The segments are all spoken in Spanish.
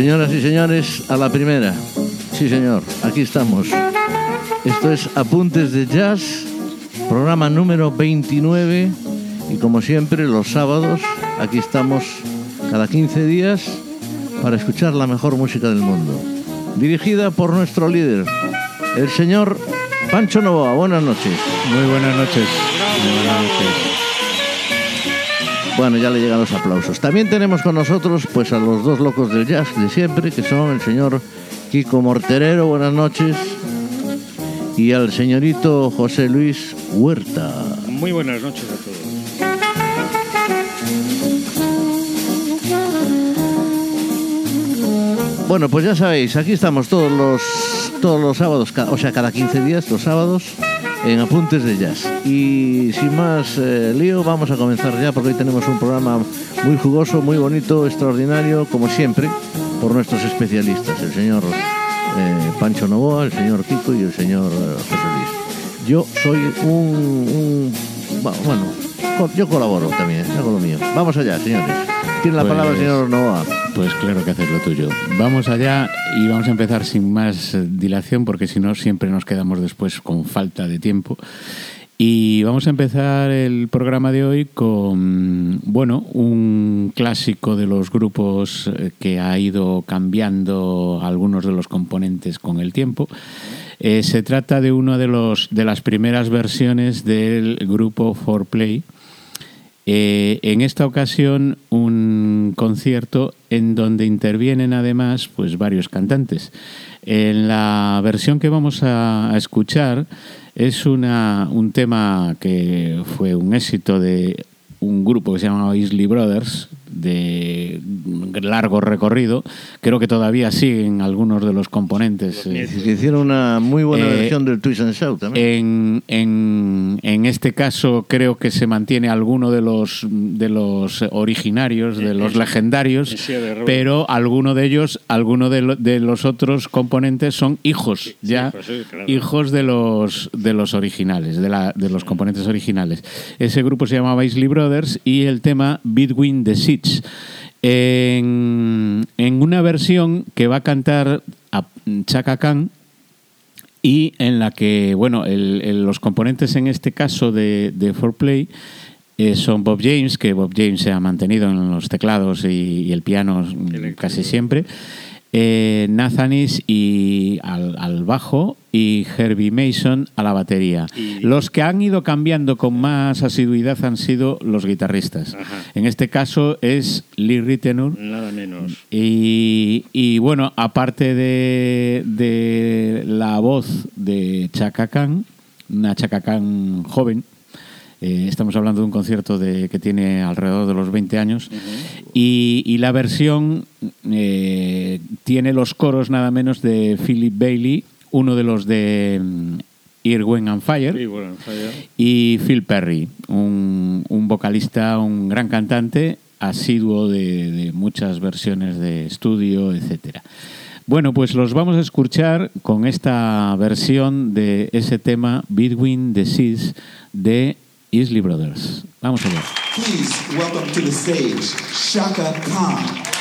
Señoras y señores, a la primera. Sí, señor, aquí estamos. Esto es Apuntes de Jazz, programa número 29. Y como siempre, los sábados, aquí estamos cada 15 días para escuchar la mejor música del mundo. Dirigida por nuestro líder, el señor Pancho Novoa. Buenas noches. Muy buenas noches. Buenas noches. Bueno, ya le llegan los aplausos. También tenemos con nosotros pues a los dos locos del jazz de siempre, que son el señor Kiko Morterero, buenas noches, y al señorito José Luis Huerta. Muy buenas noches a todos. Bueno, pues ya sabéis, aquí estamos todos los todos los sábados, o sea, cada 15 días, los sábados, en Apuntes de Jazz. Y sin más eh, lío, vamos a comenzar ya porque hoy tenemos un programa muy jugoso, muy bonito, extraordinario, como siempre, por nuestros especialistas, el señor eh, Pancho Novoa, el señor Kiko y el señor eh, José Luis. Yo soy un, bueno, yo colaboro también, hago lo mío. Vamos allá, señores. Tiene la palabra el pues, señor Novoa. Pues claro que haces lo tuyo. Vamos allá y vamos a empezar sin más dilación porque si no siempre nos quedamos después con falta de tiempo. Y vamos a empezar el programa de hoy con, bueno, un clásico de los grupos eh, que ha ido cambiando algunos de los componentes con el tiempo. Eh, se trata de una de, los, de las primeras versiones del grupo 4Play. Eh, en esta ocasión un concierto en donde intervienen además pues varios cantantes. En la versión que vamos a escuchar es una, un tema que fue un éxito de un grupo que se llamaba Isley Brothers, de largo recorrido. Creo que todavía siguen algunos de los componentes. Eh, hicieron una muy buena eh, versión del Twist and Shout también. En, en, este caso creo que se mantiene alguno de los, de los originarios, de los legendarios, pero alguno de ellos, alguno de, de, los otros componentes son hijos, ya pues hijos de los, de los originales, de, la, de los componentes originales. Ese grupo se llamaba Isley Brothers y el tema Between the En, una versión que va a cantar a Chaka Khan y en la que, bueno, los componentes en este caso de, de 4Play eh, son Bob James, que Bob James se ha mantenido en los teclados y, el piano casi siempre eh, Nathanis y al, bajo y Herbie Mason a la batería. Los que han ido cambiando con más asiduidad han sido los guitarristas. En este caso es Lee Ritenour. Nada menos. Y, bueno, aparte de, de, la voz de Chaka Khan, una Chaka Khan joven, eh, estamos hablando de un concierto de, que tiene alrededor de los 20 años. y, la versión eh, tiene los coros nada menos de Philip Bailey, uno de los de mm, Irwin and Fire, y Phil Perry, un, vocalista, un gran cantante, asiduo de, de muchas versiones de estudio, etcétera. Bueno, pues los vamos a escuchar con esta versión de ese tema Between the Seas de Isley Brothers. Vamos a ver. Please welcome to the stage Shaka Khan.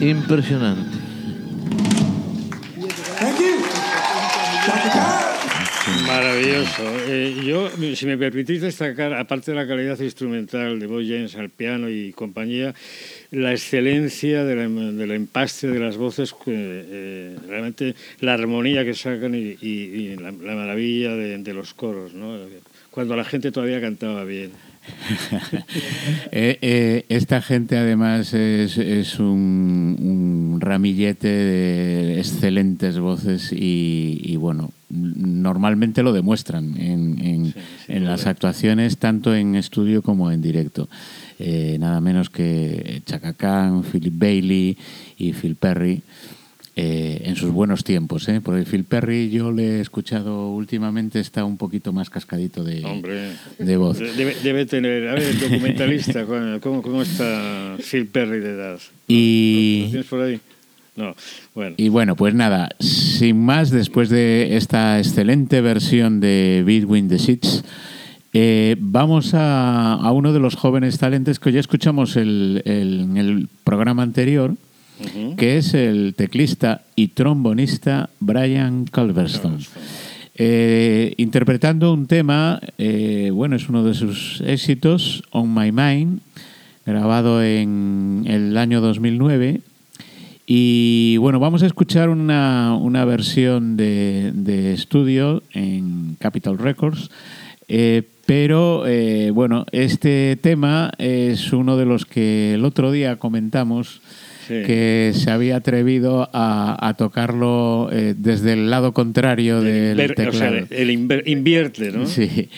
Impresionante. Maravilloso. Eh, yo, si me permitís destacar, aparte de la calidad instrumental de Boy James al piano y compañía, la excelencia de del empaste de las voces, eh, realmente la armonía que sacan y, y- la maravilla de, de los coros, ¿no? cuando la gente todavía cantaba bien. Eh, eh, esta gente además es, es un, un ramillete de excelentes voces y, y, bueno, normalmente lo demuestran en, en- las actuaciones tanto en estudio como en directo. Eh, nada menos que Chaka Khan, Philip Bailey y Phil Perry. Eh, en sus buenos tiempos, ¿eh? porque Phil Perry yo le he escuchado últimamente, está un poquito más cascadito de, Hombre, de voz. debe, debe tener. A ver, el documentalista, ¿cómo, cómo está Phil Perry de edad? Y, ¿Lo tienes por ahí? No, bueno. Y bueno, pues nada, sin más, después de esta excelente versión de Between the Seats, eh, vamos a, a uno de los jóvenes talentos que ya escuchamos el- el- en el programa anterior, Que es el teclista y trombonista Brian Culverstone. Eh, interpretando un tema, eh, bueno, es uno de sus éxitos, On My Mind, grabado en el año 2009. Y bueno, vamos a escuchar una, una versión de, de estudio en Capitol Records. eh, pero eh, bueno, este tema es uno de los que el otro día comentamos Sí. que se había atrevido a, a tocarlo eh, desde el lado contrario del Inver- o sea, teclado. el inver- invierte, ¿no? Sí.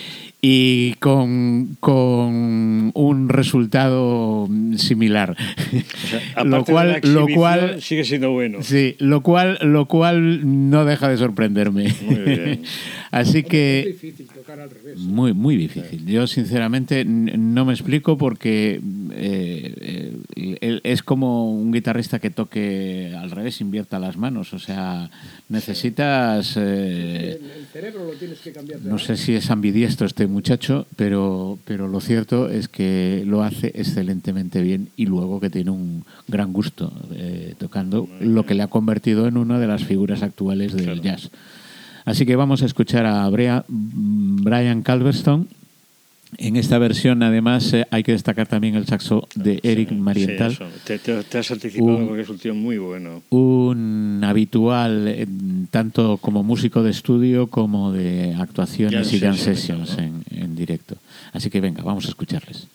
Y con, con un resultado similar. O sea, aparte lo de la cual, lo cual, sigue siendo bueno. sí, lo cual, lo cual no deja de sorprenderme. Muy bien. Así Es que difícil tocar al revés. muy, muy difícil. Yo sinceramente no me explico porque eh, eh, es como un guitarrista que toque al revés, invierta las manos. O sea, necesitas eh, El, el cerebro lo tienes que cambiar. no sé si es ambidiestro este muchacho, pero, pero lo cierto es que lo hace excelentemente bien y luego que tiene un gran gusto eh, tocando, lo que le ha convertido en una de las figuras actuales del jazz. Así que vamos a escuchar a Brea- Brian Calverstone. En esta versión, además, eh, hay que destacar también el saxo de Eric Sí, Marienthal. eso. Te, te- te has anticipado Un- porque es un tío muy bueno. un habitual eh, tanto como músico de estudio como de actuaciones y jam sessions, en directo. Así que venga, vamos a escucharles.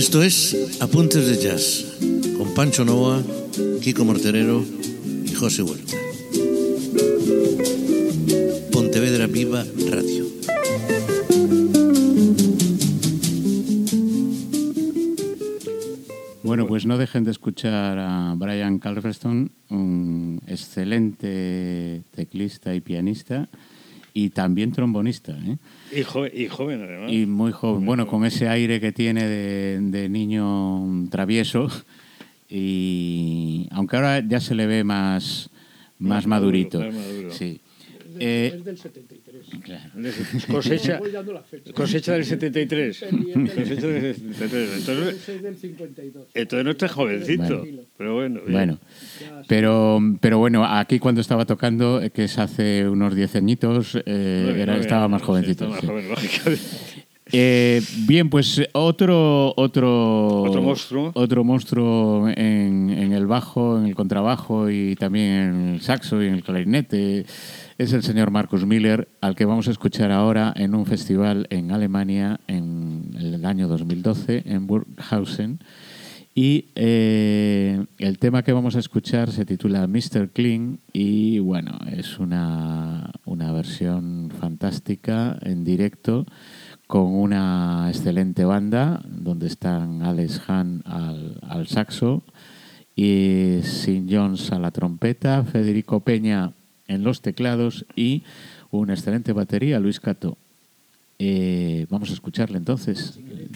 Esto es Apuntes de Jazz con Pancho Novoa, Kiko Morterero y José Huerta. Pontevedra Viva Radio. Bueno, pues no dejen de escuchar a Brian Calverston, un excelente teclista y pianista y también trombonista. ¿eh? Y, jo- y joven, además. Y muy joven. Bueno, con ese aire que tiene de, de niño travieso. Y aunque ahora ya se le ve más, más Más maduro, madurito. más maduro. Sí. Es, Eh, es del 73. claro. Cosecha, cosecha del 73. Pendiente. Cosecha del 73. Entonces, Ese es del 52. entonces no está jovencito. Bueno. Pero bueno. bien. Bueno, pero, pero bueno, aquí cuando estaba tocando, eh, que es hace unos 10 añitos, eh, era, estaba más sí, jovencito. estaba más sí. joven, lógicamente. Eh, bien, pues otro otro Otro monstruo. otro monstruo en, en el bajo, en el contrabajo y también en el saxo y en el clarinete es el señor Marcus Miller, al que vamos a escuchar ahora en un festival en Alemania en el año 2012 en Burghausen. Y eh, el tema que vamos a escuchar se titula Mr. Clean y bueno, es una, una versión fantástica en directo con una excelente banda donde están Alex Hahn al, al saxo y Sin Jones a la trompeta, Federico Peña en los teclados y una excelente batería, Luis Cato. Eh, vamos a escucharle entonces. Si queréis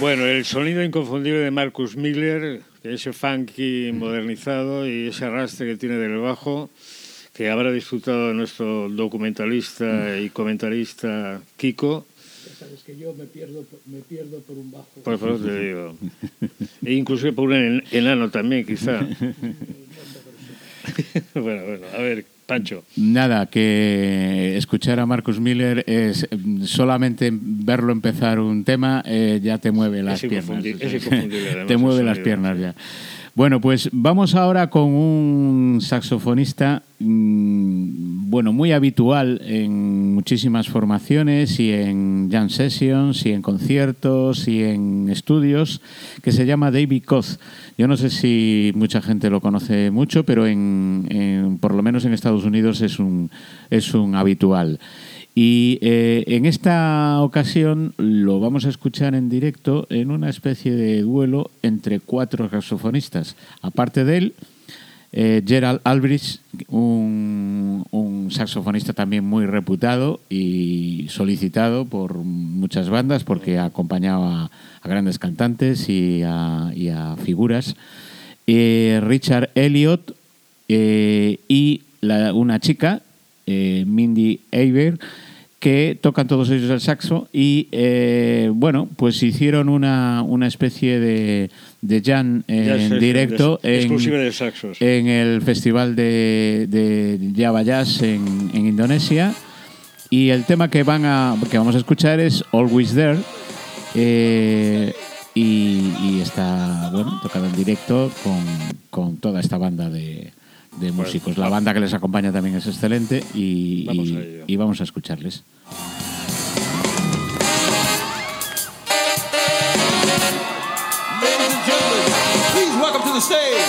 Bueno, el sonido inconfundible de Marcus Miller, ese funky modernizado y ese arrastre que tiene del bajo, que habrá disfrutado nuestro documentalista y comentarista Kiko. Ya sabes que yo me pierdo, me pierdo por un bajo. Por favor, te digo. E inclusive por un en- enano también, quizá. bueno, bueno, a ver, Pancho. Nada, que escuchar a Marcus Miller es mm, solamente verlo empezar un tema eh, ya te mueve las Es piernas. es inconfundible, además, te mueve las piernas ya. Bueno, pues vamos ahora con un saxofonista, mm, bueno, muy habitual en muchísimas formaciones y en jam sessions y en conciertos y en estudios, que se llama David Koz. Yo no sé si mucha gente lo conoce mucho, pero en, en- por lo menos en Estados Unidos es un, es un habitual. Y eh, en esta ocasión lo vamos a escuchar en directo en una especie de duelo entre cuatro saxofonistas. Aparte de él, eh, Gerald Albrecht, un, saxofonista también muy reputado y solicitado por muchas bandas porque ha acompañado a, grandes cantantes y a, figuras. Eh, Richard Elliot y la- una chica, Mindy Eiber, que tocan todos ellos el saxo y, eh, bueno, pues hicieron una, una especie de, de jam en directo de- en, exclusiva de saxos. en el festival de, de Java Jazz en, en Indonesia. Y el tema que, van a, que vamos a escuchar es Always There. eh, y, y está bueno, tocado en directo con, con toda esta banda de, de músicos. La banda que les acompaña también es excelente y Vamos y- vamos a escucharles. Ladies and gentlemen, please welcome to the stage,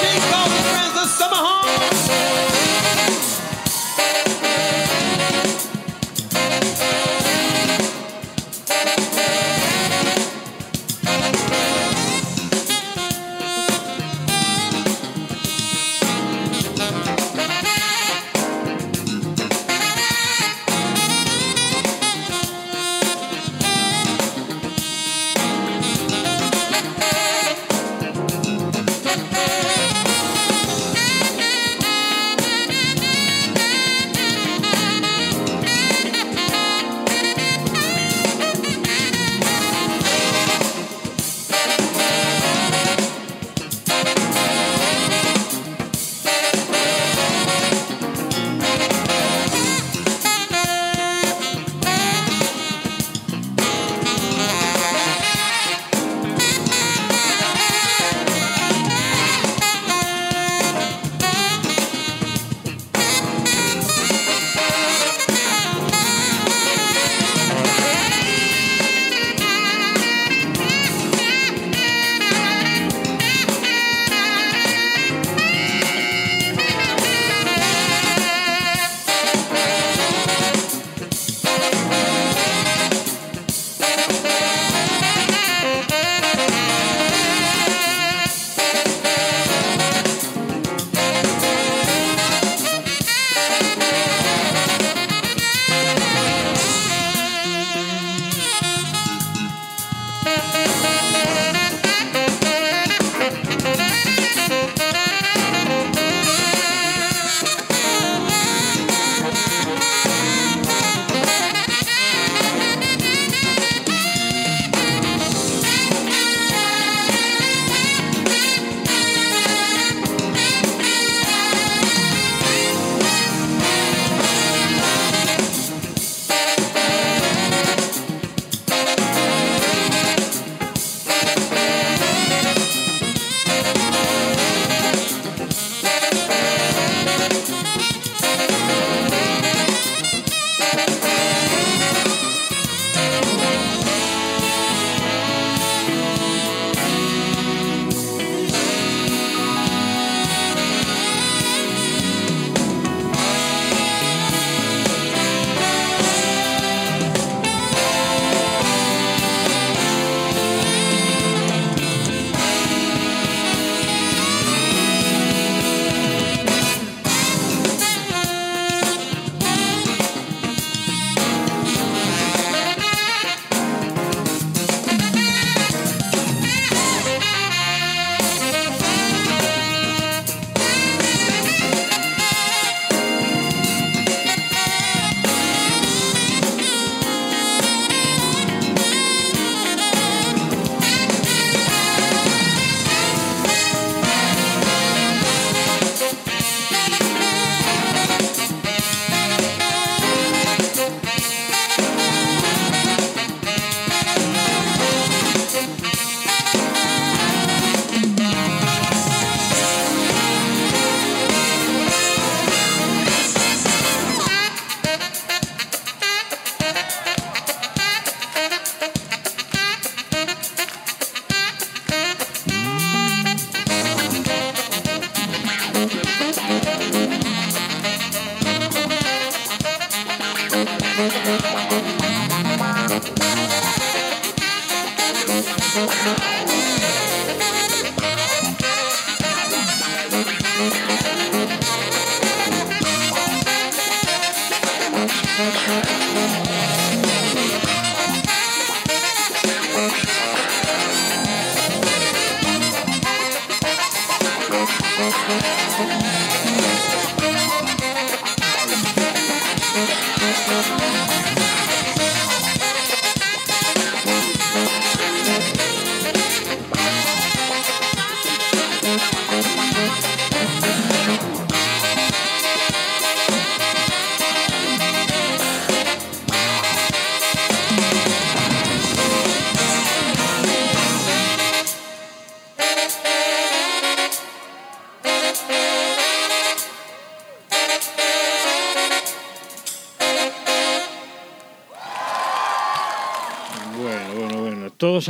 King Kong and friends of Summer Home.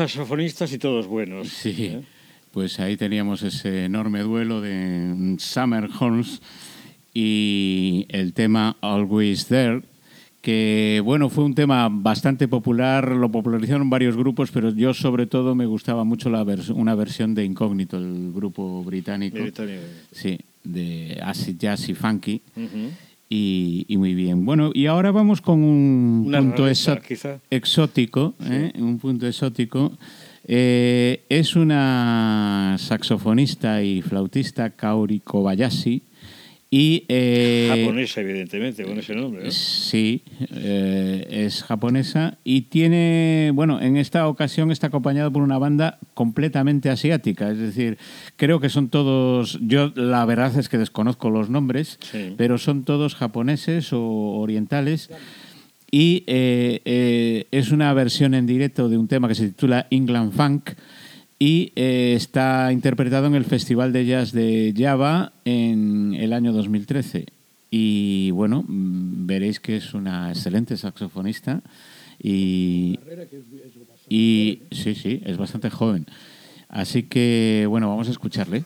Saxofonistas y todos buenos. Sí, ¿eh? pues ahí teníamos ese enorme duelo de Summer Horns y el tema Always There, que bueno, fue un tema bastante popular, lo popularizaron varios grupos, pero yo sobre todo me gustaba mucho la vers- una versión de Incógnito, el grupo británico. Británico. Sí, de acid jazz y funky. Y, y muy bien. Bueno, y ahora vamos con un Una punto rareza, exo- quizá. exótico, ¿eh? un punto exótico. Eh, es una saxofonista y flautista, Kaori Kobayashi, y... eh, Japonesa, evidentemente, con ese nombre. ¿no? Sí, eh, es japonesa y tiene, bueno, en esta ocasión está acompañado por una banda completamente asiática, es decir, creo que son todos, yo la verdad es que desconozco los nombres, Sí. pero son todos japoneses o orientales y eh, eh, es una versión en directo de un tema que se titula England Funk y eh, está interpretado en el Festival de Jazz de Java en el año 2013. Y bueno, mm, veréis que es una excelente saxofonista y, y sí, sí, es bastante joven. Así que bueno, vamos a escucharle.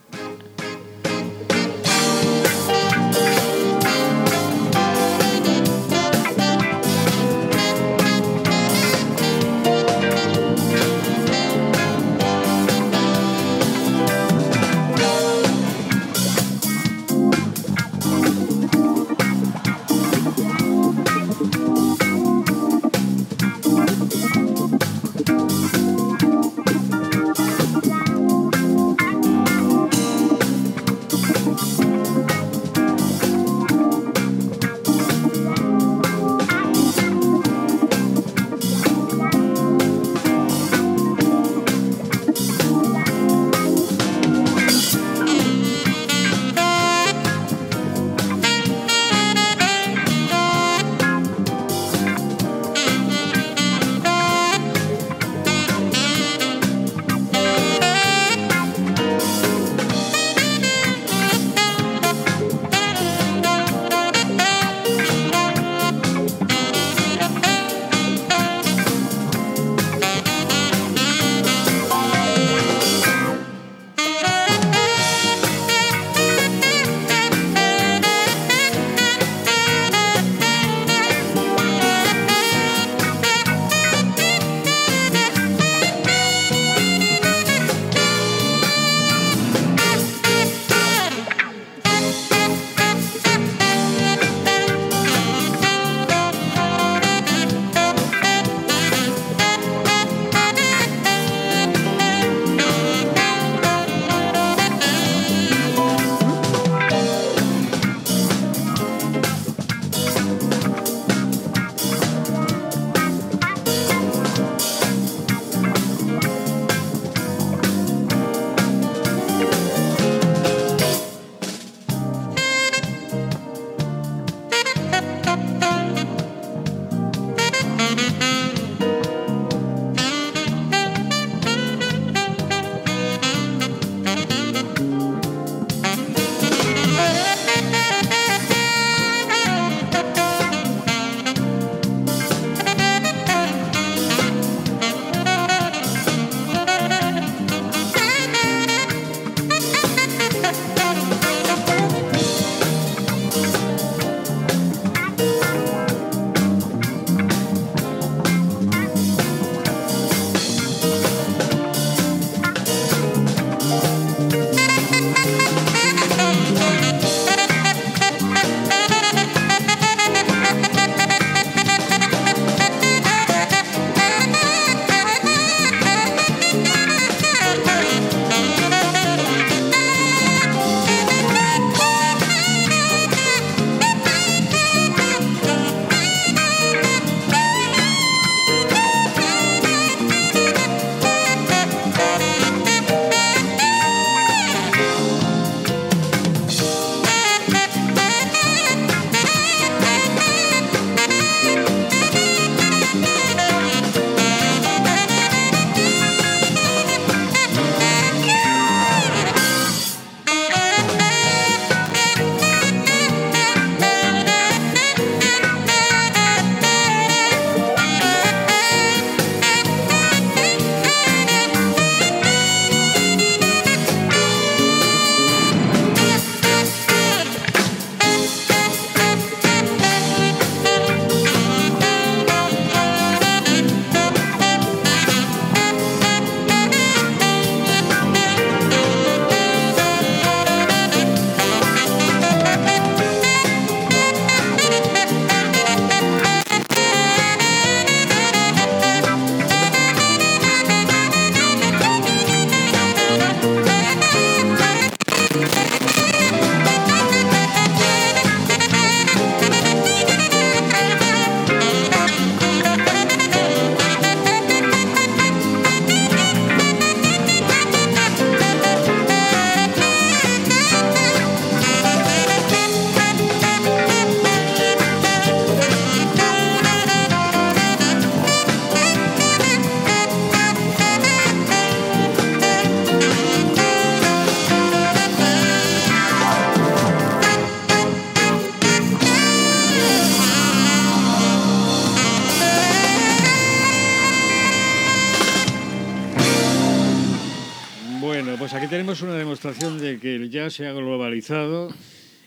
Se ha globalizado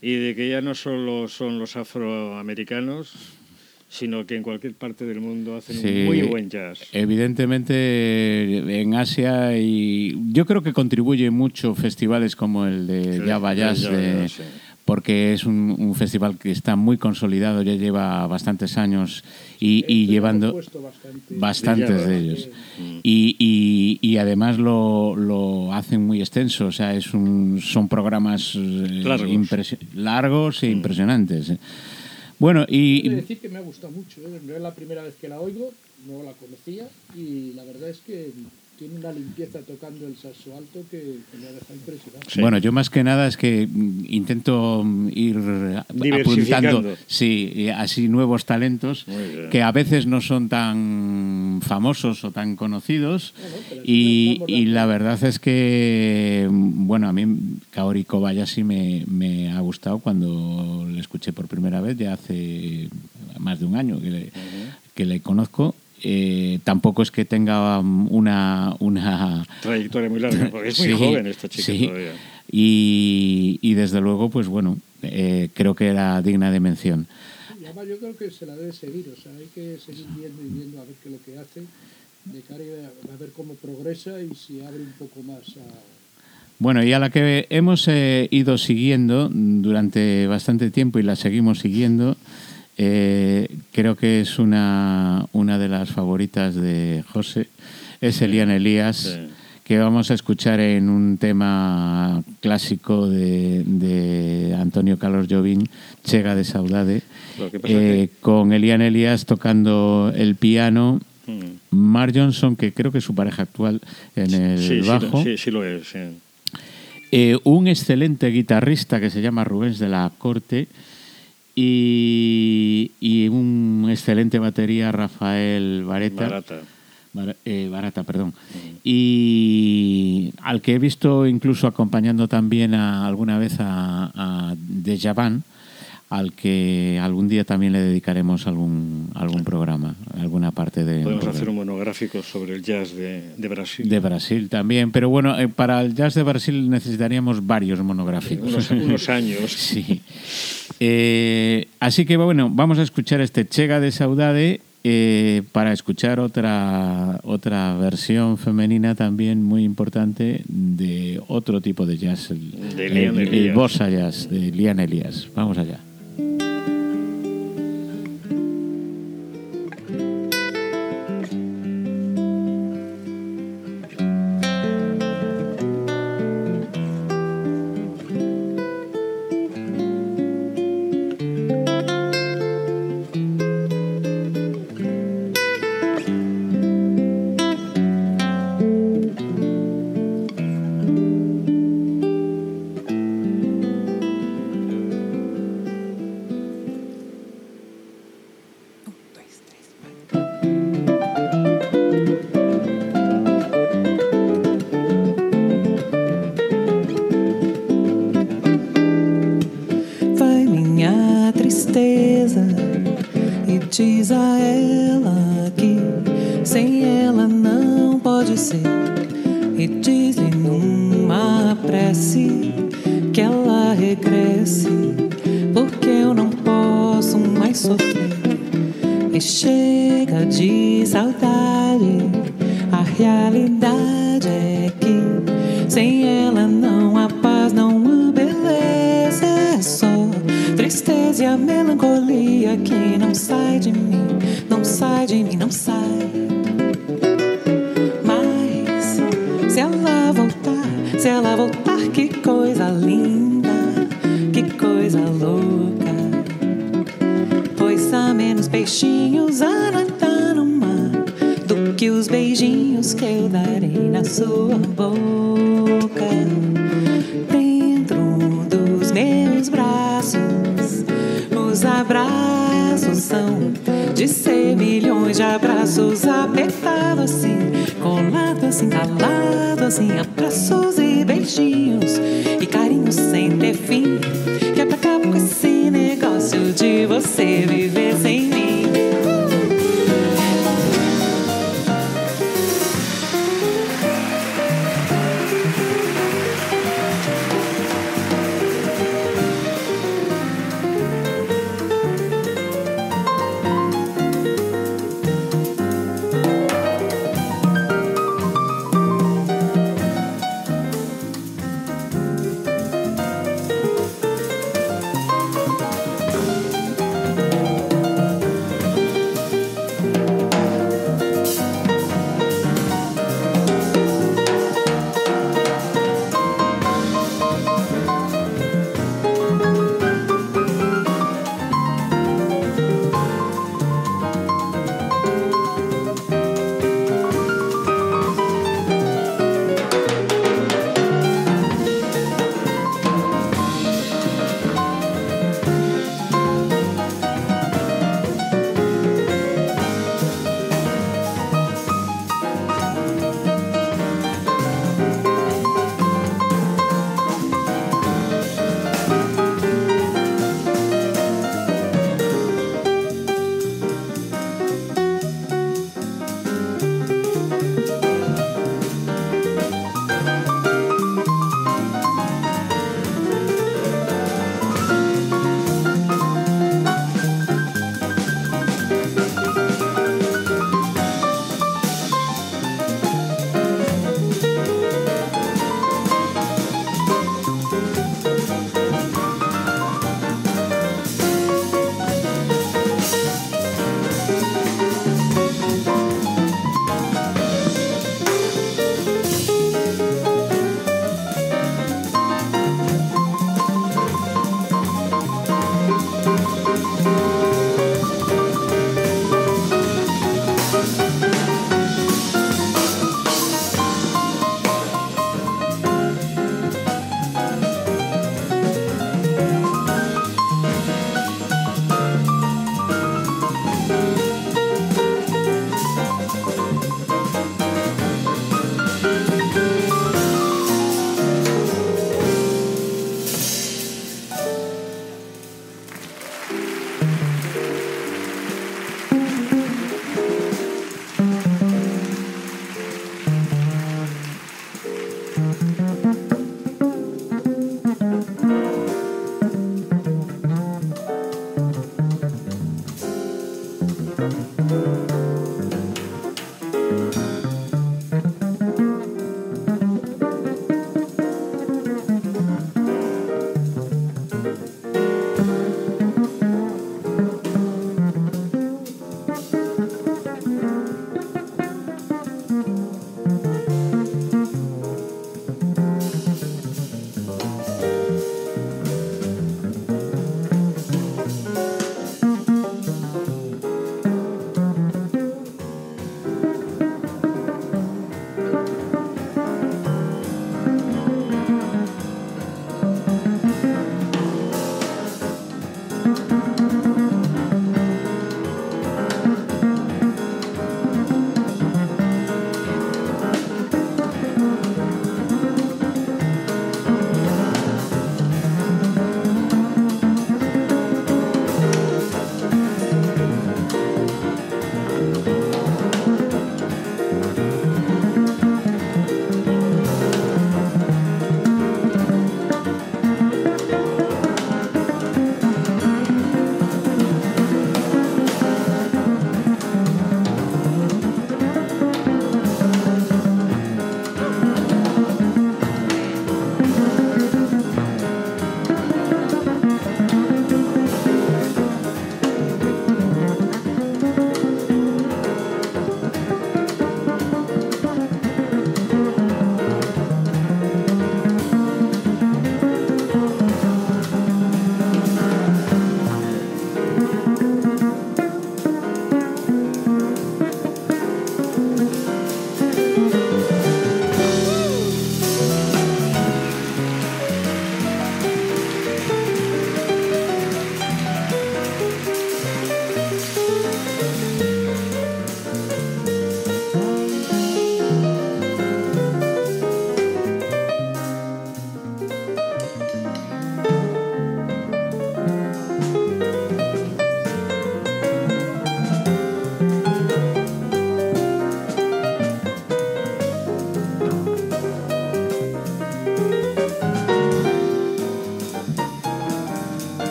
y de que ya no solo son los afroamericanos, sino que en cualquier parte del mundo hacen Sí. un muy buen jazz. Evidentemente en Asia y yo creo que contribuye mucho festivales como el de Sí, Java el Jazz, Java de-. Porque es un, un festival que está muy consolidado, ya lleva bastantes años y, y llevando bastante. bastantes de ellos. Y, y- y además lo, lo hacen muy extenso, o sea, es un, son programas eh, Largos. largos e impresionantes. eh. Bueno, y de decir que me ha gustado mucho. ¿eh? No es la primera vez que la oigo, no la conocía y la verdad es que tiene una limpieza tocando el saxo alto que, que me ha dejado impresionado. Sí. Bueno, yo más que nada es que mm, intento mm, ir apuntando, sí, así nuevos talentos que a veces no son tan famosos o tan conocidos Bueno, y, la verdad es que, mm, bueno, a mí Kaori Kobayashi me, me ha gustado cuando le escuché por primera vez, ya hace más de un año que le, que le conozco. Eh, tampoco es que tenga um, una, una Trayectoria muy larga, porque es muy Sí, joven esta chica sí. todavía. Y, y desde luego, pues bueno, eh, creo que era digna de mención. Y además yo creo que se la debe seguir, o sea, hay que seguir viendo y viendo a ver qué es lo que hace, de cara a, a ver cómo progresa y si abre un poco más a... Bueno, y a la que hemos eh, ido siguiendo durante bastante tiempo y la seguimos siguiendo, eh, creo que es una, una de las favoritas de José, es Elian Elías, Sí. que vamos a escuchar en un tema clásico de, de Antonio Carlos Jobim, Chega de Saudade, eh, con Elian Elías tocando el piano. Mm. Mar Johnson, que creo que es su pareja actual en el Sí, bajo. sí, sí lo es. Eh, un excelente guitarrista que se llama Rubens de la Corte y, y un excelente batería Rafael Bareta. Barata. Bar- eh, Barata, perdón. Y al que he visto incluso acompañando también a, alguna vez a, a Dejavan, al que algún día también le dedicaremos algún, algún programa, alguna parte de... Podemos hacer un monográfico sobre el jazz de, de Brasil. De Brasil también, pero bueno, eh, para el jazz de Brasil necesitaríamos varios monográficos. unos, unos años. Sí. Eh, así que bueno, vamos a escuchar este Chega de Saudade eh, para escuchar otra, otra versión femenina también muy importante de otro tipo de jazz, el, De Lian el- el Elias. bossa jazz de Lian Elias. Vamos allá. De saudade, a realidade é que sem ela não há paz, não há beleza, é só tristeza e a melancolia que não sai de mim, não sai de mim, não sai. Mas se ela voltar, se ela voltar, que coisa linda, que coisa louca. Pois há menos peixinhos a que os beijinhos que eu darei na sua boca. Dentro dos meus braços, os abraços são de ser milhões de abraços apertados assim, colado assim, calado assim, abraços e beijinhos e carinhos sem ter fim.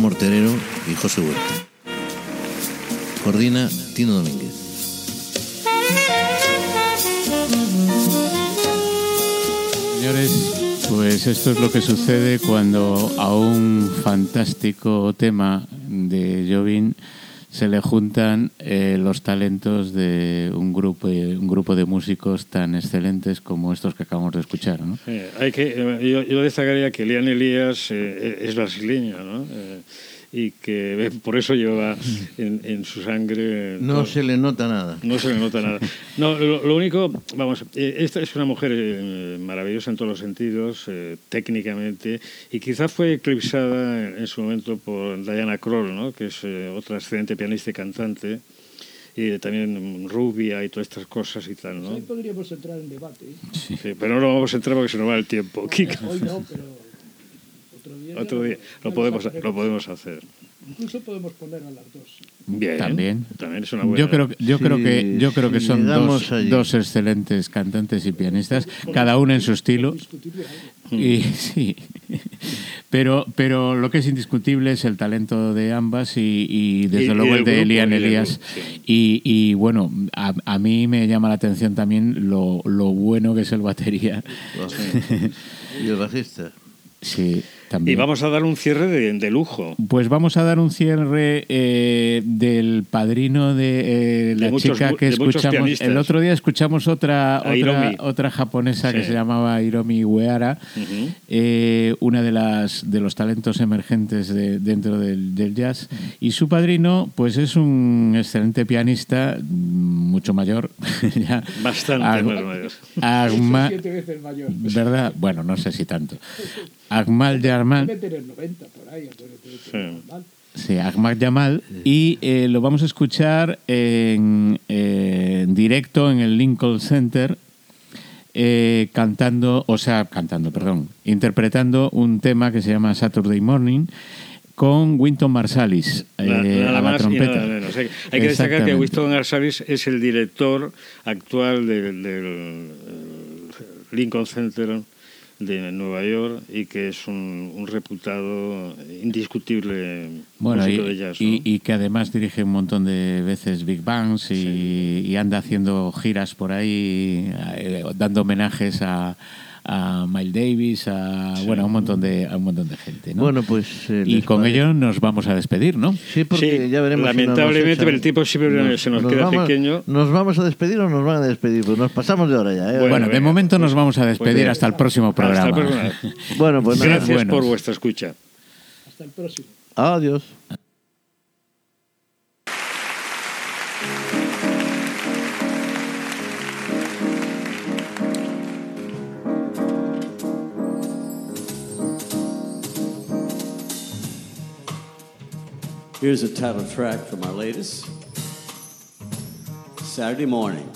Morterero y José Huerta. Coordina Tino Domínguez. Señores, pues esto es lo que sucede cuando a un fantástico tema de Jovin se le juntan eh, los talentos de un grupo, un grupo de músicos tan excelentes como estos que acabamos de escuchar. ¿no? Hay que, eh, yo, yo destacaría que Lian Elías eh, es brasileño, ¿no? Y que por eso lleva en, en su sangre... No todo- se le nota nada. No se le nota nada. No, lo, lo único, vamos, eh, esta es una mujer eh, maravillosa en todos los sentidos, eh, técnicamente, y quizás fue eclipsada en, en su momento por Diana Kroll, ¿no? que es eh, otra excelente pianista y cantante, y también rubia y todas estas cosas y tal, Pues ¿no? ahí podríamos entrar en debate. ¿eh? Sí, pero no lo vamos a entrar porque se nos va el tiempo. Kiko. Hoy no, pero día, Otro día lo podemos, lo podemos hacer. Incluso podemos poner a las dos. Bien. También. También es una buena. Yo creo, yo Sí, creo que yo creo que son dos, dos excelentes cantantes y pianistas, cada uno en su estilo. Y sí. Pero, pero lo que es indiscutible es el talento de ambas y, y desde Y- luego el de Elian Elías. sí. Y, y, bueno, a, a mí me llama la atención también lo, lo bueno que es el batería. Y el bajista. Sí, Y vamos a dar un cierre de, de lujo. Pues vamos a dar un cierre eh, del padrino de, eh, la muchos chica que escuchamos. El otro día escuchamos otra otra, japonesa que se llamaba Hiromi Uehara, eh, una de las de los talentos emergentes de- dentro del, del jazz. Y su padrino, pues es un excelente pianista, mucho mayor. ya. Bastante mayor. Agma- Siete veces mayor. ¿Verdad? Bueno, no sé si tanto. Agmal Yarman. Debe tener 90 por ahí. acuérdate de Sí. Sí, Ahmad Yamal. Y eh, lo vamos a escuchar en, eh, en directo en el Lincoln Center, eh, cantando, o sea, cantando, perdón, interpretando un tema que se llama Saturday Morning con Winton Marsalis eh, Na- nada a la trompeta. nada menos. Hay, que destacar que Exactamente. Winston Arsalis es el director actual del, del, Lincoln Center de Nueva York y que es un, un reputado indiscutible Bueno, y, músico de jazz. ¿no? y- y que además dirige un montón de veces Big Bangs y, y anda haciendo giras por ahí, eh, dando homenajes a, a Miles Davis, a, bueno, a un montón de, a un montón de gente. ¿no? Bueno, pues. eh, y con ello nos vamos a despedir, ¿no? Sí, porque Sí, ya veremos. si no nos lamentablemente, echan. pero el tiempo siempre se nos queda vamos- pequeño. ¿Nos vamos a despedir o nos van a despedir? Pues nos pasamos de hora ya. ¿eh? Bueno, Bueno, de momento pues- nos vamos a despedir bien. hasta el próximo Hasta el programa. próximo. Bueno, pues nada. Gracias buenos. por vuestra escucha. Hasta el próximo. Adiós. Here's a title track from our latest Saturday morning.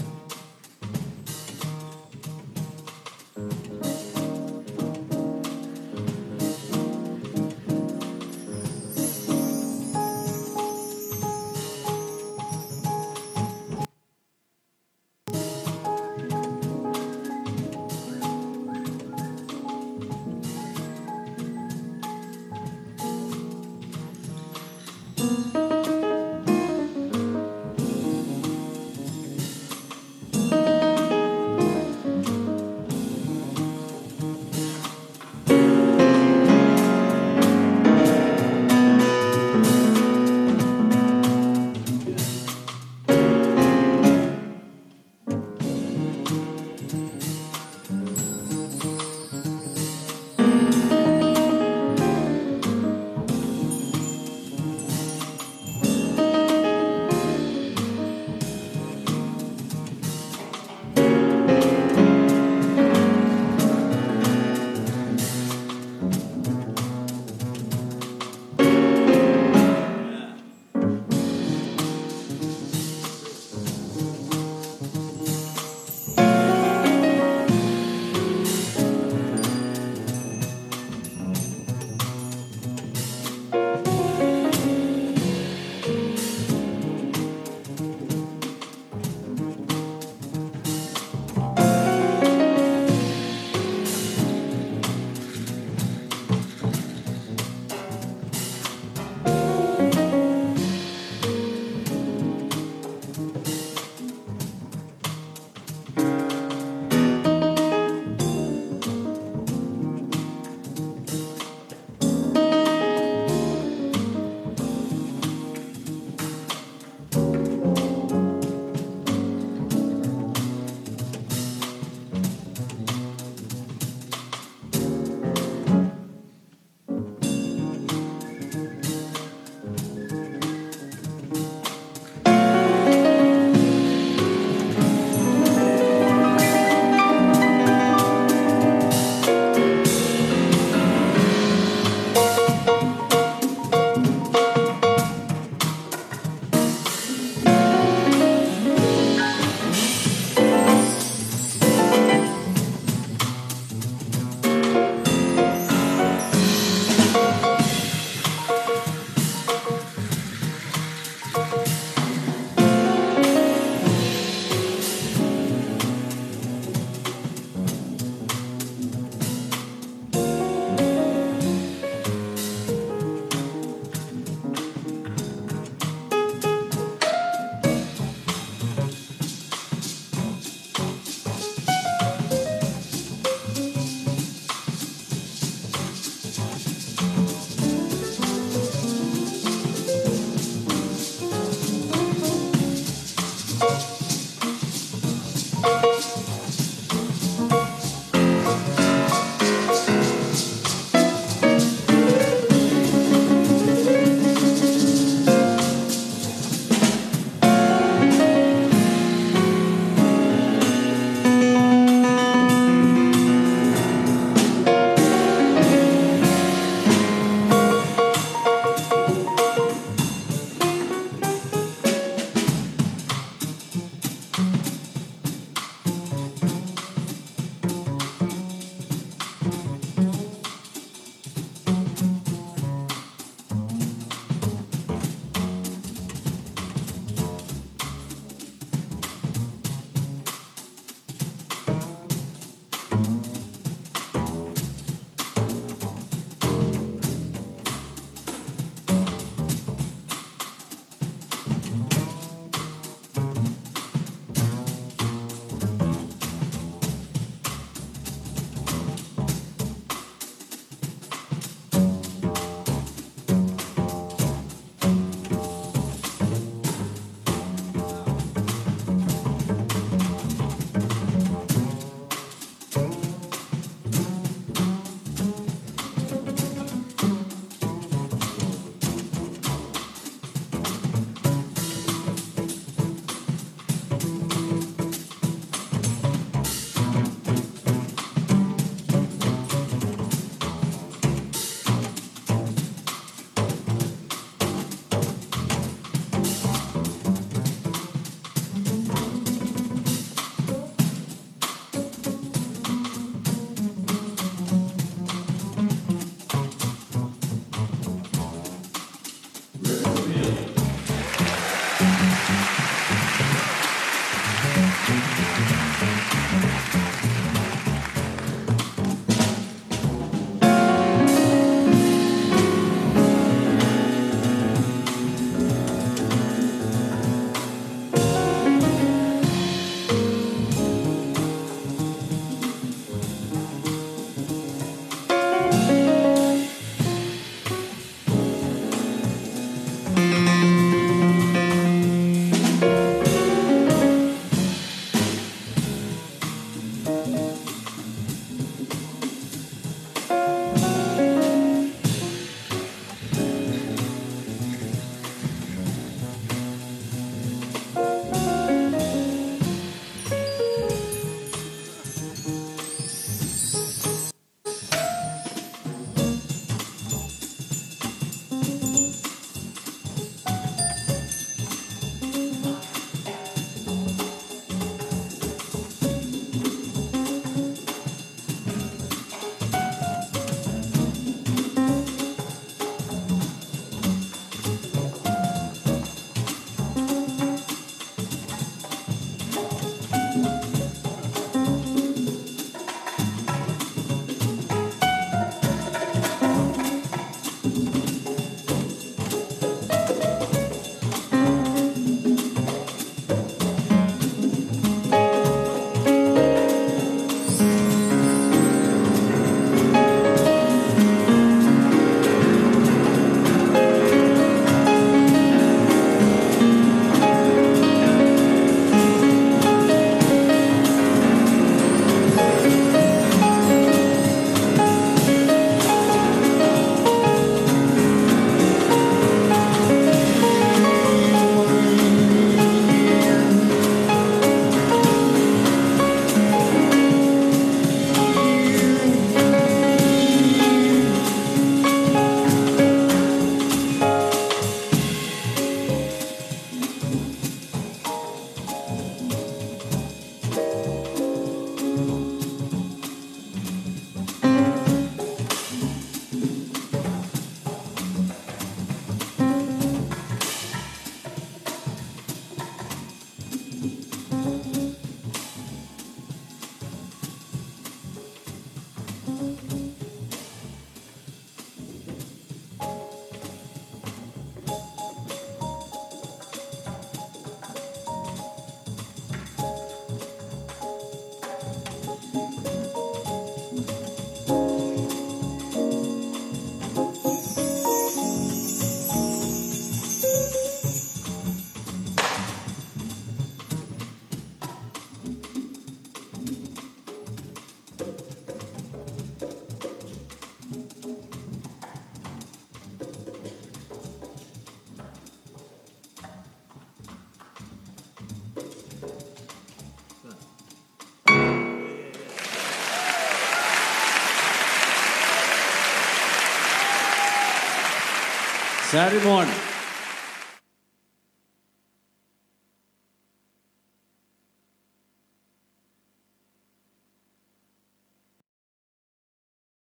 Saturday morning.